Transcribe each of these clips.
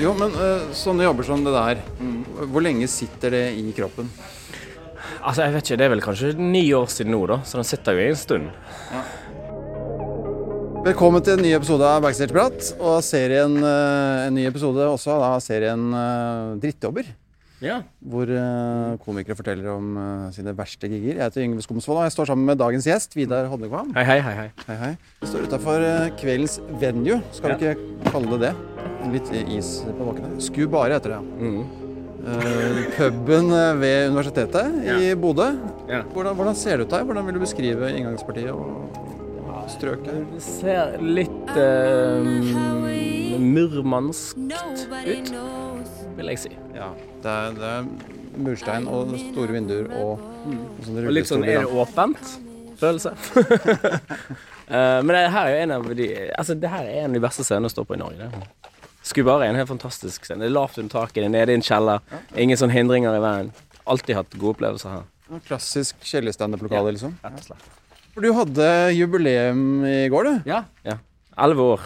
Jo, men uh, sånne jobber som det der, hvor lenge sitter det i kroppen? Altså, jeg vet ikke, Det er vel kanskje ni år siden nå, da, så den sitter jo i en stund. Ja. Velkommen til en ny episode av Backstage-prat. Og serien, uh, en ny episode også av serien uh, Drittjobber. Ja. Hvor uh, komikere forteller om sine verste gigger. Jeg heter Yngve Skomsvold, og jeg står sammen med dagens gjest, Vidar Hodnekvam. Hei, hei, hei, hei. hei, hei. Vi står utafor kveldens venue, skal vi ikke kalle det det? Litt is på bakken her. Skubare heter det. Mm. Uh, puben ved universitetet ja. i Bodø. Ja. Hvordan, hvordan, ser det ut her? Hvordan vil du beskrive inngangspartiet og strøket? Det ser litt uh, murmansk ut, vil jeg si. Ja, det er, det er murstein og store vinduer og, mm. og, og litt sånn er det åpent følelse. uh, men det her er jo en av de Altså, det her er en av de beste scenene å stå på i Norge. Det. Skubare er en helt fantastisk scene. Det er lavt under taket, det er nede i en kjeller. Ingen sånne hindringer i veien. Alltid hatt gode opplevelser her. Klassisk kjellerstandup-lokale, ja, liksom? Rett og slett. For du hadde jubileum i går, du? Ja. ja. Elleve år.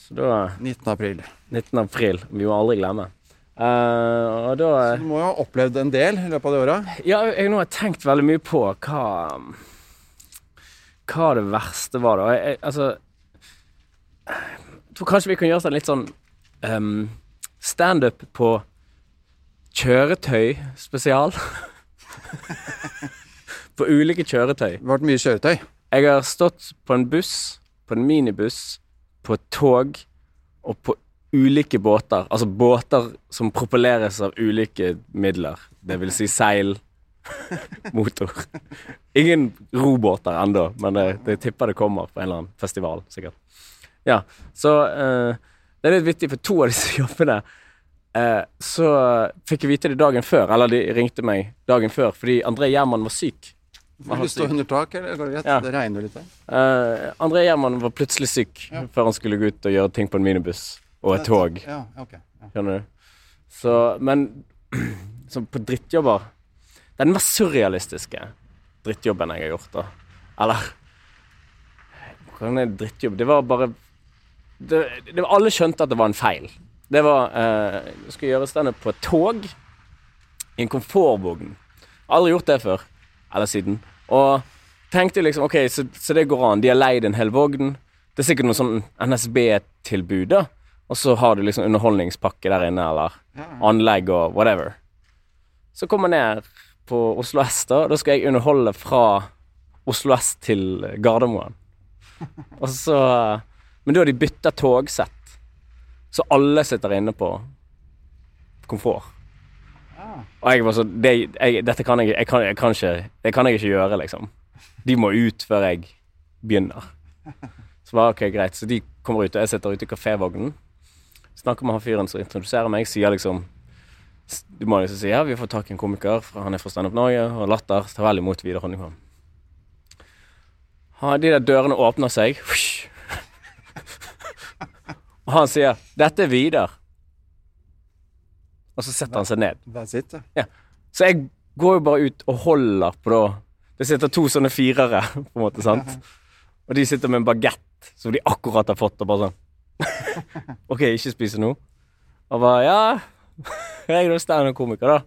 Så da 19. april. 19. april. Vi må aldri glemme. Uh, og da Så du må jo ha opplevd en del i løpet av det året? Ja, jeg nå har tenkt veldig mye på hva Hva det verste var, da. Jeg, altså tror kanskje vi kan gjøre sånn litt sånn um, standup på kjøretøy spesial. på ulike kjøretøy. Det vært mye kjøretøy? Jeg har stått på en buss, på en minibuss, på et tog og på ulike båter. Altså båter som propelleres av ulike midler. Det vil si seil, motor. Ingen robåter ennå, men det, det tipper det kommer på en eller annen festival, sikkert. Ja, så uh, det er litt vittig, for to av disse jobbene uh, så fikk jeg vite det dagen før, eller de ringte meg dagen før, fordi André Gjerman var syk. Vil du stå under tak, eller går det greit? Ja. Det regner litt her. Uh, André Gjerman var plutselig syk ja. før han skulle gå ut og gjøre ting på en minibuss og et tog. Ja, okay. Skjønner du? Så, men så på drittjobber Den mest surrealistiske drittjobben jeg har gjort, da Eller hva er drittjobb? Det var bare det, det, Alle skjønte at det var en feil. Det var eh, Skulle gjøre standup på et tog i en komfortvogn. Aldri gjort det før. Eller siden. Og tenkte liksom OK, så, så det går an. De har leid en hel vogn. Det er sikkert noe sånn NSB-tilbud, da. Og så har du liksom underholdningspakke der inne, eller anlegg og whatever. Så kommer jeg ned på Oslo S, da. Da skal jeg underholde fra Oslo S til Gardermoen. Og så men da har de bytta togsett, så alle sitter inne på komfort. Ah. Og jeg var sånn Dette kan jeg, jeg, kan, jeg kan ikke Det kan jeg ikke gjøre, liksom. De må ut før jeg begynner. Så var ok, greit. Så de kommer ut, og jeg sitter ute i kafévognen. Snakker med han fyren som introduserer meg, sier liksom Du må liksom si ja, vi har fått tak i en komiker, fra, han er fra Standup Norge, og Latter. tar vel imot Vidar Honningsvåg. De der dørene åpner seg. Og han sier 'Dette er Vidar'. Og så setter han seg ned. Ja. Så jeg går jo bare ut og holder på da Det sitter to sånne firere, på en måte, sant? Og de sitter med en bagett som de akkurat har fått, og bare sånn OK, ikke spise nå? Og bare Ja, jeg er jo standup-komiker, da.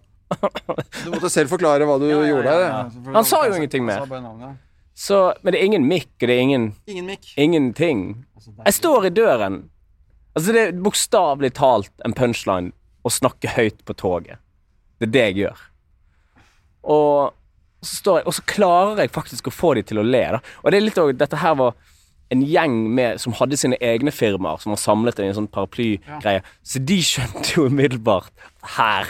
du måtte selv forklare hva du ja, ja, gjorde her. Ja. Han sa jo ingenting mer. Så, men det er ingen mikk, og det er ingen Ingen. Ingenting. Altså, jeg står i døren Altså, det er bokstavelig talt en punchline å snakke høyt på toget. Det er det jeg gjør. Og så, står jeg, og så klarer jeg faktisk å få de til å le. Da. Og det er litt òg Dette her var en gjeng med, som hadde sine egne firmaer, som var samlet i en sånn paraplygreie. Ja. Så de skjønte jo umiddelbart Her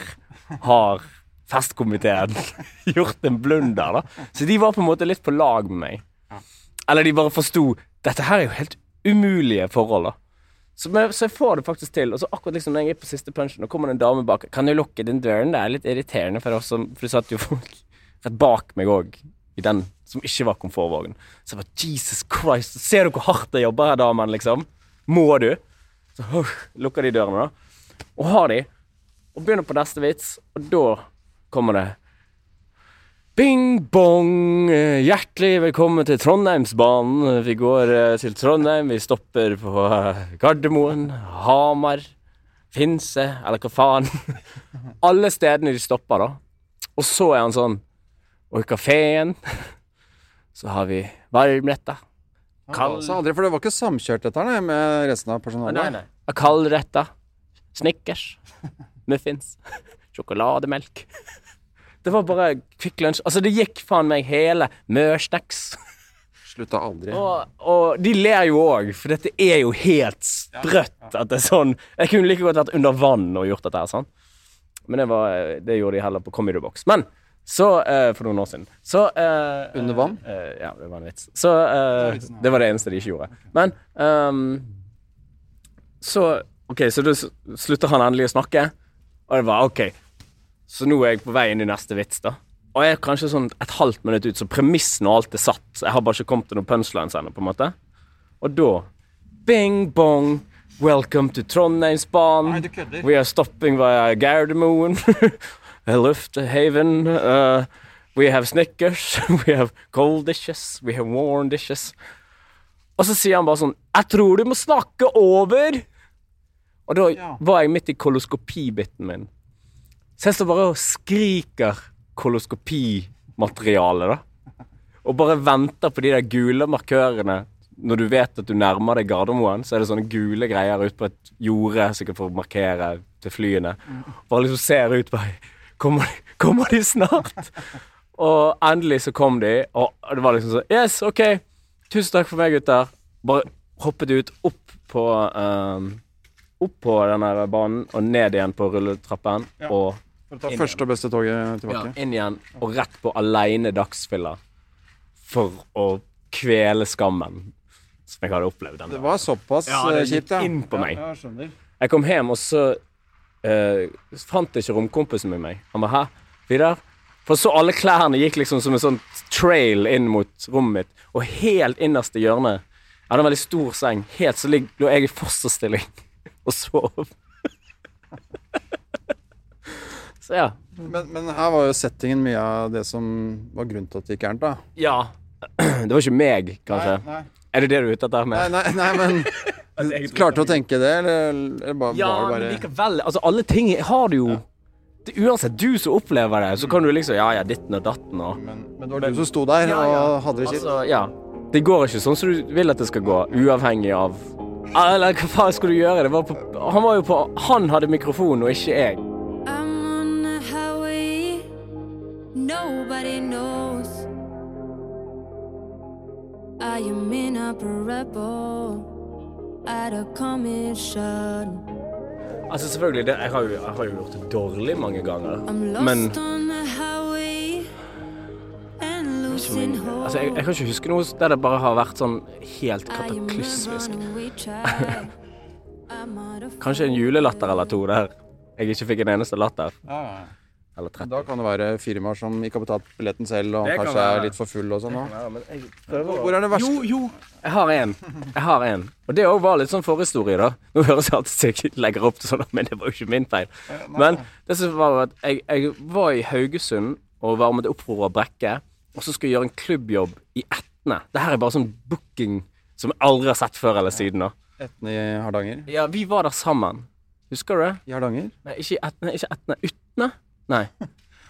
har festkomiteen gjort en blunder, da. Så de var på en måte litt på lag med meg. Eller de bare forsto Dette her er jo helt umulige forhold, da. Så, men, så, jeg får det faktisk til. Og så akkurat liksom når jeg er på siste punchen, og kommer det en dame bak Kan du lukke den døren? Det er litt irriterende for oss, for du satt jo folk rett bak meg òg, i den som ikke var komfortvogn. Så jeg bare Jesus Christ, ser du hvor hardt jeg jobber her, damen, liksom? Må du? Så uh, lukker de dørene, da. Og har de. Og begynner på neste vits, og da kommer det Bing bong! Eh, Hjertelig velkommen til Trondheimsbanen. Vi går eh, til Trondheim. Vi stopper på Gardermoen, Hamar, Finse, eller hva faen. Alle stedene de stopper, da. Og så er han sånn Og i kafeen så har vi varmretta. Kald Ja, aldri, for det var ikke samkjørt dette her med resten av personalet. Nei, nei. Kaldretta. Snickers. Muffins. Sjokolademelk. Det var bare Kvikk Lunsj. Altså, det gikk faen meg hele Mørsnacks. Slutta aldri. Og, og de ler jo òg, for dette er jo helt sprøtt at det er sånn Jeg kunne like godt vært under vann og gjort dette her, sånn. Men det, var, det gjorde de heller på Comedy Box. Men så uh, For noen år siden. Så uh, Under vann? Uh, ja, det var en vits. Så eh, Det var det eneste de ikke gjorde. Men um, Så OK, så da slutter han endelig å snakke, og det var OK. Så nå er jeg på vei inn i neste vits, da. Og jeg er kanskje sånn et halvt minutt ut, så premissen og alt er satt. Jeg har bare ikke kommet til noen punchlines ennå, på en måte. Og da Bing bong, welcome to Trondheimsbanen. We are stopping via Gardermoen. Lufthaven. Uh, we have Snickers. We have cold dishes. We have warm dishes. Og så sier han bare sånn Jeg tror du må snakke over! Og da Ja. var jeg midt i koloskopibiten min. Så jeg står bare og skriker koloskopimateriale, da. Og bare venter på de der gule markørene. Når du vet at du nærmer deg Gardermoen, så er det sånne gule greier ute på et jorde, sikkert for å markere til flyene. Bare liksom ser ut bare Kommer kommer de snart? Og endelig så kom de, og det var liksom sånn Yes, OK. Tusen takk for meg, gutter. Bare hoppet ut opp på um, Opp på den der banen og ned igjen på rulletrappen. Ja. Og For å ta første og beste toget ja, inn igjen og rett på aleine dagsfylla for å kvele skammen som jeg hadde opplevd den Det var såpass kjipt, Ja, det eh, gikk inn på meg. Ja, jeg. Jeg kom hjem, og så eh, fant ikke romkompisen min meg. Han bare 'hæ, Vidar?' For så alle klærne gikk liksom som en sånn trail inn mot rommet mitt, og helt innerst i hjørnet Jeg hadde en veldig stor seng. Helt så lig- lå jeg i fosterstilling og sov. så ja. Men, men her var jo settingen mye av det som var grunnen til at det gikk gærent, da. Ja. Det var ikke meg, kanskje. Nei, Er det det du er ute etter? nei, med? nei, nei men jeg Klarte du å tenke det, eller, eller bare, Ja, var men det bare likevel. Altså, alle ting har du jo det, Uansett du som opplever det, så kan du liksom Ja, ja, ditten og datten og men, men det var du som sto der Ja, ja. og hadde det kjipt. Altså, ja. Det går ikke sånn som du vil at det skal gå, uavhengig av Eller hva faen skulle du gjøre? Det var på, han var jo på Han hadde mikrofonen, og ikke jeg. I'm on a highway nobody knows. I am in a rebel. Altså, selvfølgelig, det, jeg, har jo, jeg har jo gjort det dårlig mange ganger, men on the highway and losing hope. Altså, jeg, jeg kan ikke huske noe der det bare har vært sånn helt kataklysmisk. Kanskje en julelatter eller to der jeg ikke fikk en eneste latter. 30. Da kan det være firmaer som ikke har betalt billetten selv, og Det kanskje være. er litt for full og sånn. Ja, Hvor er det verste? Jo, jo. Jeg har en. Jeg har en. Og det òg var litt sånn forhistorie, da. Nå høres det alltid ut som jeg legger opp til sånn, men det var jo ikke min feil. Men det som var at jeg, jeg var i Haugesund og varmet opp for å brekke, og så skulle jeg gjøre en klubbjobb i Etne. Det her er bare sånn booking som jeg aldri har sett før eller siden. da. Etne i Hardanger? Ja, vi var der sammen. Husker du det? I Hardanger? Nei, ikke Etne. Ikke Etne. Utne? Nei.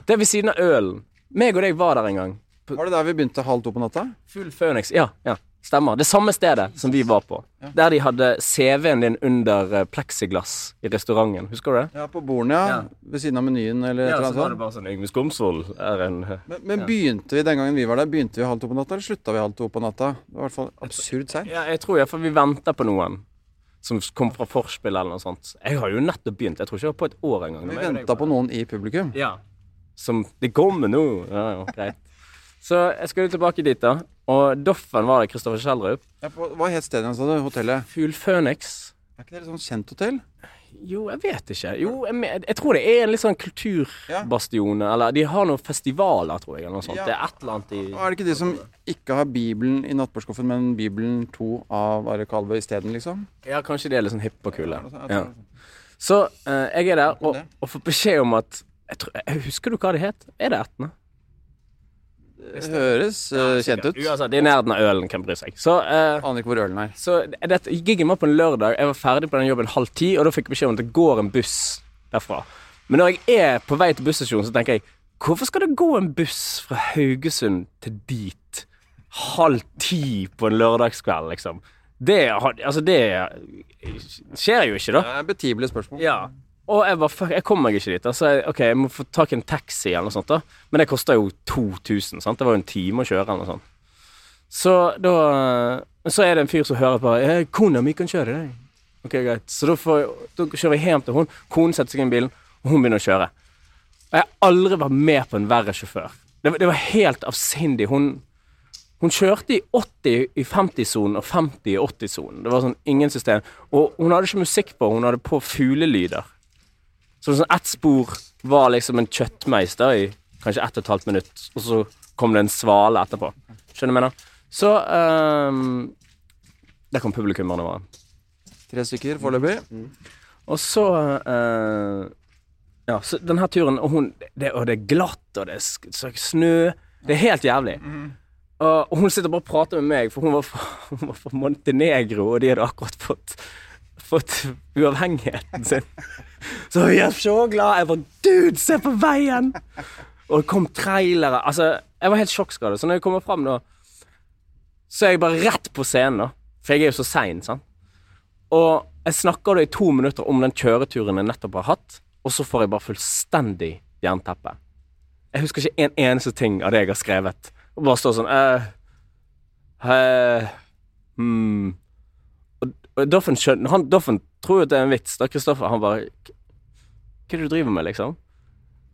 Det er ved siden av Ølen. Meg og deg var der en gang. Var det der vi begynte halv to på natta? Full Phoenix. Ja, ja. Stemmer. Det samme stedet som vi var på. Der de hadde CV-en din under eh, pleksiglass i restauranten. Husker du det? Ja, på bordene, ja. Ja. Ved siden av menyen eller et eller annet sånt. bare sånn Yngve Skomsvold er en Men, men begynte vi den gangen vi var der, begynte vi halv to på natta, eller slutta vi halv to på natta? Det var i hvert fall absurd seint. Ja, jeg tror iallfall vi venter på noen som kom fra forspill eller noe sånt. Jeg har jo nettopp begynt. Jeg tror ikke jeg var på et år engang. Vi venta på noen i publikum. Ja. Som Det kommer nå. Ja, ja, greit. Så jeg skal jo tilbake dit, da. Og Doffen var det. Kristoffer Schjelderup. Ja, på, hva het hans, sa du? Hotellet? Fugl Phoenix. Er ikke det et sånt kjent hotell? Jo, jeg vet ikke. Jo, jeg, jeg tror det er en litt sånn kulturbastion. Eller de har noen festivaler, tror jeg. Eller noe sånt. Ja. Det er et eller annet i Og er det ikke de som ikke har Bibelen i nattbordskuffen, men Bibelen 2 av Are Kalve isteden, liksom? Ja, kanskje de er litt sånn hippe og kule. Ja. Så uh, jeg er der og, og får beskjed om at jeg tror, jeg, Husker du hva det het? Er det Etne? Høres eh, kjent ut. Uansett, det er i nærheten av ølen, hvem bryr seg. Så, eh, Aner ikke hvor ølen er. så dette, Giggen var på en lørdag, jeg var ferdig på den jobben halv ti, og da fikk jeg beskjed om at det går en buss derfra. Men når jeg er på vei til busstasjonen, så tenker jeg hvorfor skal det gå en buss fra Haugesund til dit halv ti på en lørdagskveld, liksom? Det, altså, det skjer jo ikke, da. Det er betimelige spørsmål. Ja. Og jeg bare, fuck, jeg kom meg ikke dit. Altså, Så jeg, ok, jeg må få tak i en taxi eller noe sånt. da Men det kosta jo 2000. sant? Det var jo en time å kjøre eller noe sånt. Så da Så er det en fyr som hører på eh, 'Kona mi kan kjøre deg'. Ok, greit. Så da, får, da kjører jeg hjem til hun Konen setter seg inn i bilen, og hun begynner å kjøre. Og jeg har aldri vært med på en verre sjåfør. Det, det var helt avsindig. Hun hun kjørte i 80 i 50-sonen og 50 i 80-sonen. Det var sånn ingen system. Og hun hadde ikke musikk på, hun hadde på fuglelyder. Så sånn ett spor var liksom en kjøttmeis da i kanskje ett og et halvt minutt, og så kom det en svale etterpå. Skjønner du hva jeg mener? Så um, Der kom publikummerne våre. Tre stykker foreløpig. Og så uh, Ja, så den her turen Og, hun, det, og det er glatt, og det er så snø. Det er helt jævlig. Og og hun sitter bare og prater med meg, for hun var fra, hun var fra Montenegro, og de hadde akkurat fått Fått uavhengigheten sin. Så vi er så glad. Jeg bare Dude, se på veien! Og det kom trailere. Altså, jeg var helt sjokkskadet. Så når jeg kommer fram da, så er jeg bare rett på scenen, da. For jeg er jo så sein, sant. Og jeg snakker da i to minutter om den kjøreturen jeg nettopp har hatt, og så får jeg bare fullstendig jernteppe. Jeg husker ikke en eneste ting av det jeg har skrevet. Og bare står sånn eh, øh, hmm. Doffen skjønner han, Doffen tror jo det er en vits. Da Kristoffer han bare Hva er det du driver med, liksom?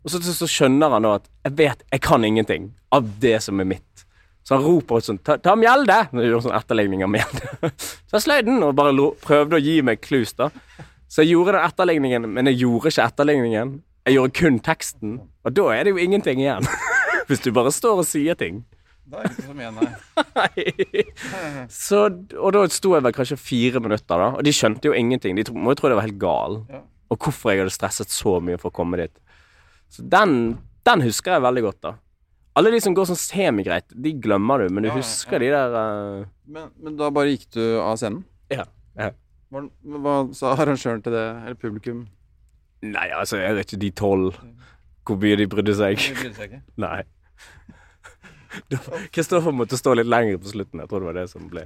Og så, så, skjønner han nå at jeg vet, jeg kan ingenting av det som er mitt. Så han roper ut sånn Ta, ta Mjelde! Når gjorde sånn etterligning av Mjelde. så jeg sløy den og bare lo, prøvde å gi meg klus, da. Så jeg gjorde den etterligningen, men jeg gjorde ikke etterligningen. Jeg gjorde kun teksten, og da er det jo ingenting igjen. Hvis du bare står og sier ting. Da er det ikke så mye, nei. Så, og da sto jeg vel kanskje fire minutter, da, og de skjønte jo ingenting. De må jo tro jeg var helt gal. Ja. Og hvorfor jeg hadde stresset så mye for å komme dit. Så den, den husker jeg veldig godt, da. Alle de som går sånn semigreit, de glemmer du, men du Ja, ja, husker de der uh... Men, men da bare gikk du av scenen? Ja. ja. Hva, hva sa arrangøren til det, eller publikum? Nei, altså, jeg vet ikke de tolv hvor mye de brydde seg. ikke Nei. Kristoffer måtte stå litt lenger på slutten. Jeg tror det var det som ble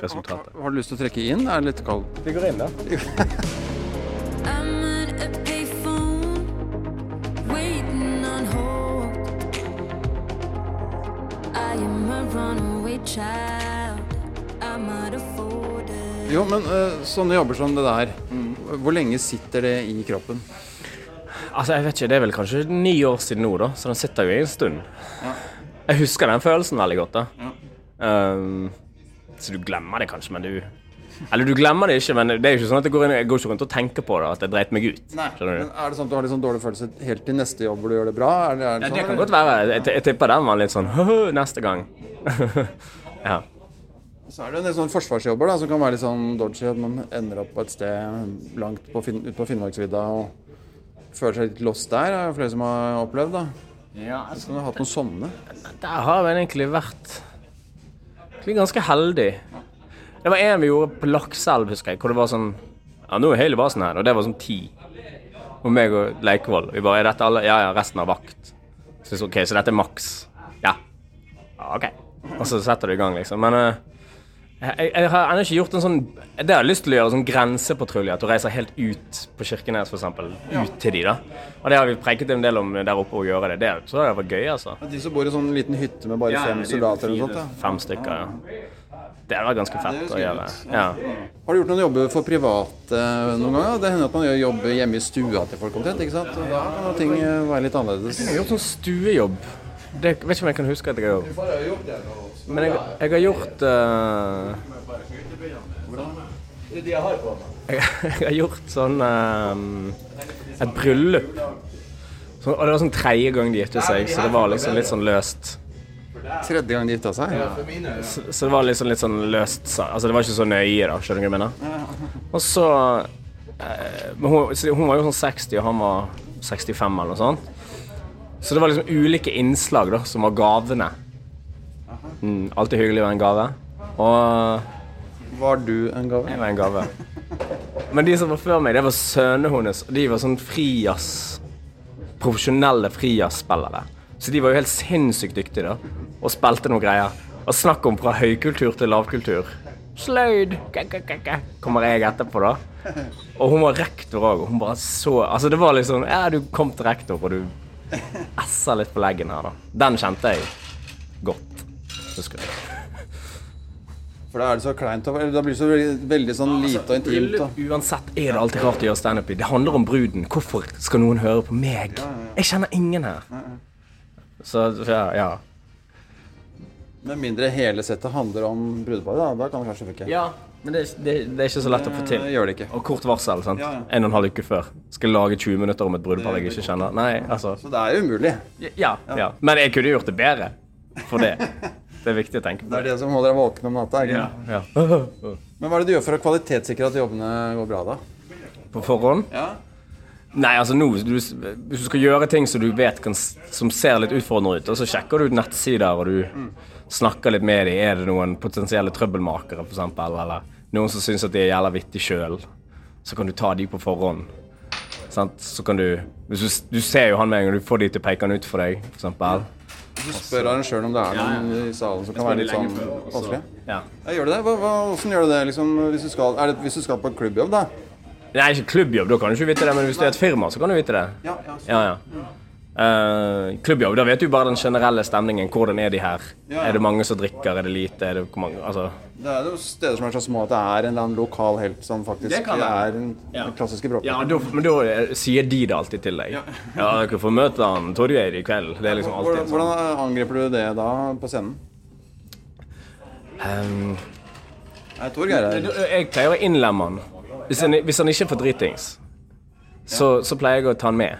resultatet. har du lyst til å trekke inn? Er det litt kaldt? Vi går inn, da. Jo, men sånne jobber som det der, hvor lenge sitter det i kroppen? Altså, jeg vet ikke, Det er vel kanskje ni år siden nå, da, så den sitter jo i en stund. Ja. Jeg husker den følelsen veldig godt. da. Ja. Um, så du glemmer det kanskje, men du Eller du glemmer det ikke, men det er jo ikke sånn at jeg går, inn, jeg går ikke rundt og tenker på det, at jeg dreit meg ut. Nei, Men er det sånn at du har litt sånn dårlig følelse helt til neste jobb hvor du gjør det bra? Er det, er det Ja, sånn, det kan godt være. Jeg, jeg tipper den var litt sånn «Høhø, neste gang. ja. Så er det en del sånne forsvarsjobber da, som kan være litt sånn dodgy, at man ender opp på et sted langt på fin, ut på Finnmarksvidda og føler seg litt lost der. Det er flere som har opplevd, da. Ja Så skal du ha hatt noen sånne. Der har vi egentlig vært egentlig ganske heldig. Det var en vi gjorde på Lakselv, husker jeg, hvor det var sånn Ja, nå er hele basen her, og det var sånn ti. Og meg og Leikvoll. Vi bare Er dette alle? Ja, ja, resten har vakt. Så, OK, så dette er maks. Ja. ja. OK. Og så setter du i gang, liksom. Men eh, jeg, jeg har ennå ikke gjort en sånn Det har jeg lyst til å gjøre, sånn grensepatrulje. At du reiser helt ut på Kirkenes, f.eks. Ut til de, da. Og det har vi preiket en del om der oppe, å gjøre det. Det tror jeg var gøy, altså. De som bor i sånn liten hytte med bare fem soldater eller noe sånt. da. Fem stykker, ja. Det var ganske fett å gjøre. Ja. Har du gjort noen jobber for private noen ganger? Det hender at man gjør jobb hjemme i stua til folk omtrent, ikke sant? Og da kan ting eh, være litt annerledes. Jeg har gjort sånn stuejobb. Det vet ikke om jeg kan huske at jeg har gjort. Men jeg, jeg har gjort uh, jeg, jeg har gjort sånn uh, Et bryllup. Så, og det var sånn tredje gang de giftet seg, så det var liksom litt sånn løst. Tredje gang de gifta seg? Ja. Så, så det var liksom litt sånn løst Altså det var ikke så nøye, da. Skjønner du hva jeg mener? Og så eh, men hun, så hun var jo sånn 60, og han var 65 eller noe sånt. Så det var liksom ulike innslag da, som var gavene. Mm, alltid hyggelig å være en gave. Og Var du en gave? jeg var en gave. Men de som var før meg, det var sønnene hennes. og De var sånn frijazz Profesjonelle frijazzspillere. Så de var jo helt sinnssykt dyktige, da. Og spilte noen greier. Og snakk om fra høykultur til lavkultur. Sløyd! Kommer jeg etterpå, da. Og hun var rektor òg, og hun bare så Altså, det var liksom Ja, du kom til rektor, og du esser litt på leggen her, da. Den kjente jeg godt. Jeg. For da er det så kleint. Da blir det så veldig, veldig sånn lite og intimt. Da. Uansett er det alltid rart å gjøre standup i. Det handler om bruden. Hvorfor skal noen høre på meg? Jeg kjenner ingen her. Så ja. ja. Med mindre hele settet handler om brudeparet, da, da kan det kanskje funke. Ja, men det, det, det er ikke så lett å få til. Det gjør det ikke. Og kort varsel. sant? Ja, ja. En og en halv uke før. Skal lage 20 minutter om et brudepar jeg ikke kjenner. Nei, altså Så det er umulig. Ja. ja. Men jeg kunne gjort det bedre for det. Det er viktig å tenke på. Det er det som holder deg våken om natta. Ja. Men hva er det du gjør for å kvalitetssikre at jobbene går bra, da? På forhånd? Ja. Nei, altså nå, du, hvis du skal gjøre ting som du vet kan, som ser litt utfordrende ut, og så sjekker du ut nettsider og du snakker litt med dem. Er det noen potensielle trøbbelmakere, f.eks., eller noen som syns at de er jævla vittige sjøl, så kan du ta de på forhånd. Sant? Så kan du hvis du, du ser jo han med en gang du får de til å peke han ut for deg, f.eks. Du spør arrangøren om det er noen i salen som kan være litt sånn vanskelig. Ja. Ja, gjør du det? Hva, hva, hvordan gjør du det liksom, hvis, du skal, er det hvis du skal på klubbjobb, da? Nei, ikke klubbjobb, da kan du ikke vite det, men hvis du er et firma, så kan du vite det. Ja, ja. Ja, ja. Eh, klubbjobb, da vet du bare den generelle stemningen. Hvordan er de her? Ja. Er det mange som drikker? Er det lite? Er det hvor mange Altså Det er jo steder som er så små at det er en eller annen lokal helt som faktisk Det det. er den Ja. klassiske bråken. Ja, da, men da eh, sier de det alltid til deg. Ja, dere får møte han Torgeir i kveld. Det er liksom alltid sånn. hvordan angriper du det da på scenen? Um, Nei, Torgeir er jeg pleier å innlemme han. Hvis han, hvis han ikke er for dritings, så, så pleier jeg å ta han med.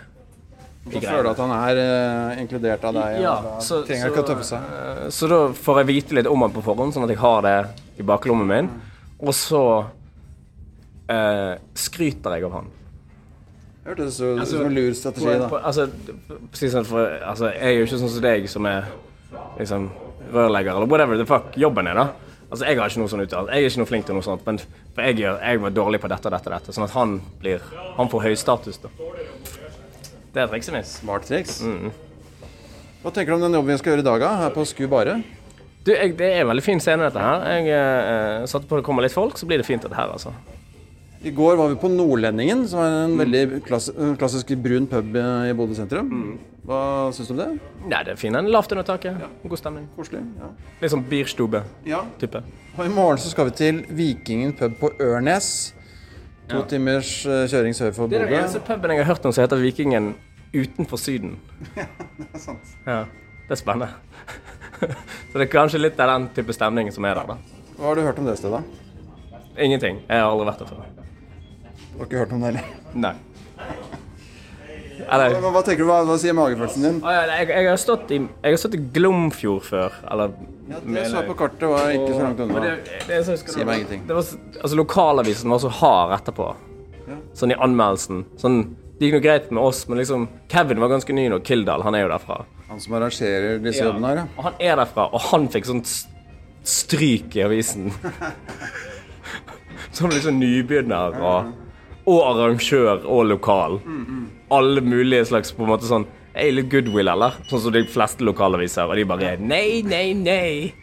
Da føler du at han er uh, inkludert av deg, Ja, og da så, trenger ikke å tøffe seg. eh, så da får jeg vite litt om han på forhånd, sånn at jeg har det i baklommen min. Og så uh, skryter jeg av han. Hørtes så- ut som en lur strategi, På, da. altså, precis for, altså, jeg er jo ikke sånn som deg, som er liksom rørlegger eller whatever the fuck jobben er, da. Altså, Jeg har ikke noe sånn uttalt. Jeg er ikke noe flink til noe sånt, men for jeg, gjør, jeg var dårlig på dette og dette og dette, sånn at han blir Han får høy status, da. Det er trikset mitt. Smart triks. Mm. Hva tenker du om den jobben vi skal gjøre i dag, da? Her på Sku Bare? Du, jeg, Det er en veldig fin scene, dette her. Jeg eh, satte på det kommer litt folk, så blir det fint, dette her, altså. I går var vi på Nordlendingen, som er Mm. en veldig klass klassisk brun pub i Bodø sentrum. Mm. Hva syns du om det? Nei, det er fint. Lavt under taket. God stemning. Koselig? Ja. Litt sånn Bierstube-type. ja. Og i morgen så skal vi til Vikingen pub på Ørnes. To timers eh, kjøring sør for Det er den eneste puben jeg har hørt om som heter Vikingen utenfor Syden. Ja, det er spennende. Så det er kanskje litt av den type stemning som er der, da. Hva har du hørt om det stedet? Ingenting. Jeg har aldri vært der før. Du har ikke hørt om det heller? Nei. Eller Hva, hva tenker du, hva, hva sier magefølelsen din? Jeg, jeg, har stått i, jeg har stått i Glomfjord før, eller Ja, det så jeg på kartet, var ikke så langt unna. det, det er så, Sier meg ingenting. Det var, altså, lokalavisen var så hard etterpå. Sånn i anmeldelsen. Sånn, det gikk noe greit med oss, men liksom Kevin var ganske ny nå. Kildahl, han er jo derfra. Han som arrangerer disse jobbene her, ja. Og han er derfra, og han fikk sånt stryk i avisen. Som liksom nybegynner og, og arrangør og lokal. Alle mulige slags på en måte sånn Er litt goodwill, eller? Sånn som de fleste lokalaviser. Og de bare Nei, nei, nei.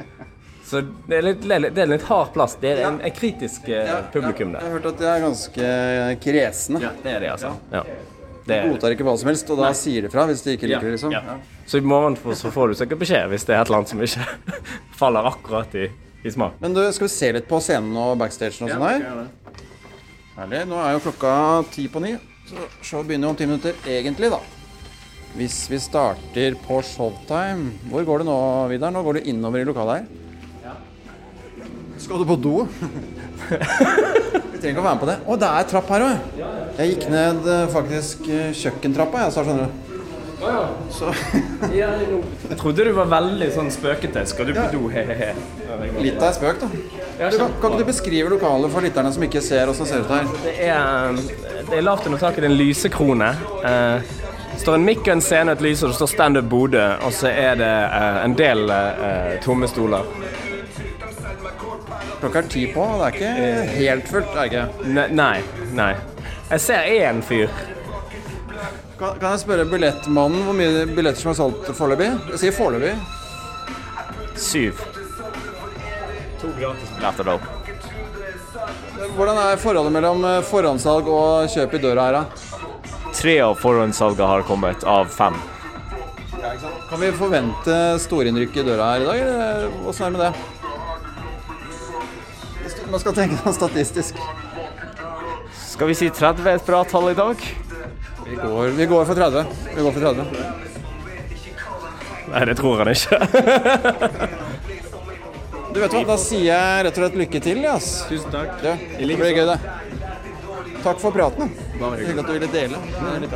Så det er litt, det er litt, hard plass. Det er en, en kritisk ja, publikum Jeg har hørt at de er ganske kresne. Ja, det er de, altså. Ja. Det er, Godtar ikke hva som helst, og da sier de fra hvis de ikke ja, liker det, liksom. ja. Så i morgen så får du sikkert beskjed hvis det er et eller annet som ikke faller akkurat i, i smak. Men du, skal vi se litt på scenen og backstagen og sånn her? Herlig. Nå er jo klokka ti på ni, så showet begynner om ti minutter egentlig, da. Hvis vi starter på showtime Hvor går det nå, Vidar? Nå går du innover i lokalet her. Skal du på do? vi trenger ikke å være med på det. Å, det er trapp her òg. Jeg gikk ned eh, faktisk eh, kjøkkentrappa, jeg, så skjønner du. Så Jeg trodde du var veldig sånn spøkete. Skal du på do? He-he-he. litt av en spøk, da. Du, kan, kan ikke du beskrive lokalet for lytterne som ikke ser åssen det ser ut her? Det er, det er lavt under taket. Det er en lysekrone. Eh, Det står en mikk og en scene og et lys, og det står Standup Bodø, og så er det eh, en del eh, tomme stoler. Klokka er ti på, og det er ikke helt fullt. er det ikke? Nei, nei. Jeg ser én fyr. Kan, kan jeg spørre billettmannen hvor mye billetter som er solgt foreløpig? Jeg sier foreløpig. Syv. To gratisbilletter, da. Hvordan er forholdet mellom eh, forhåndssalg og kjøp i døra her, da? Tre av forhåndssalgene har kommet, av fem. Kan vi forvente storinnrykk i døra her i dag, eller åssen er det med det? Man skal tenke sånn statistisk. Skal vi si 30 er et bra tall i dag? Vi går, vi går for 30. Vi går for 30. Nei, det tror han ikke. Du vet hva, Da sier jeg rett og slett lykke til. ja. Tusen takk. Det, det blir gøy, det. Takk for praten. Hyggelig at du ville dele. Det er litt.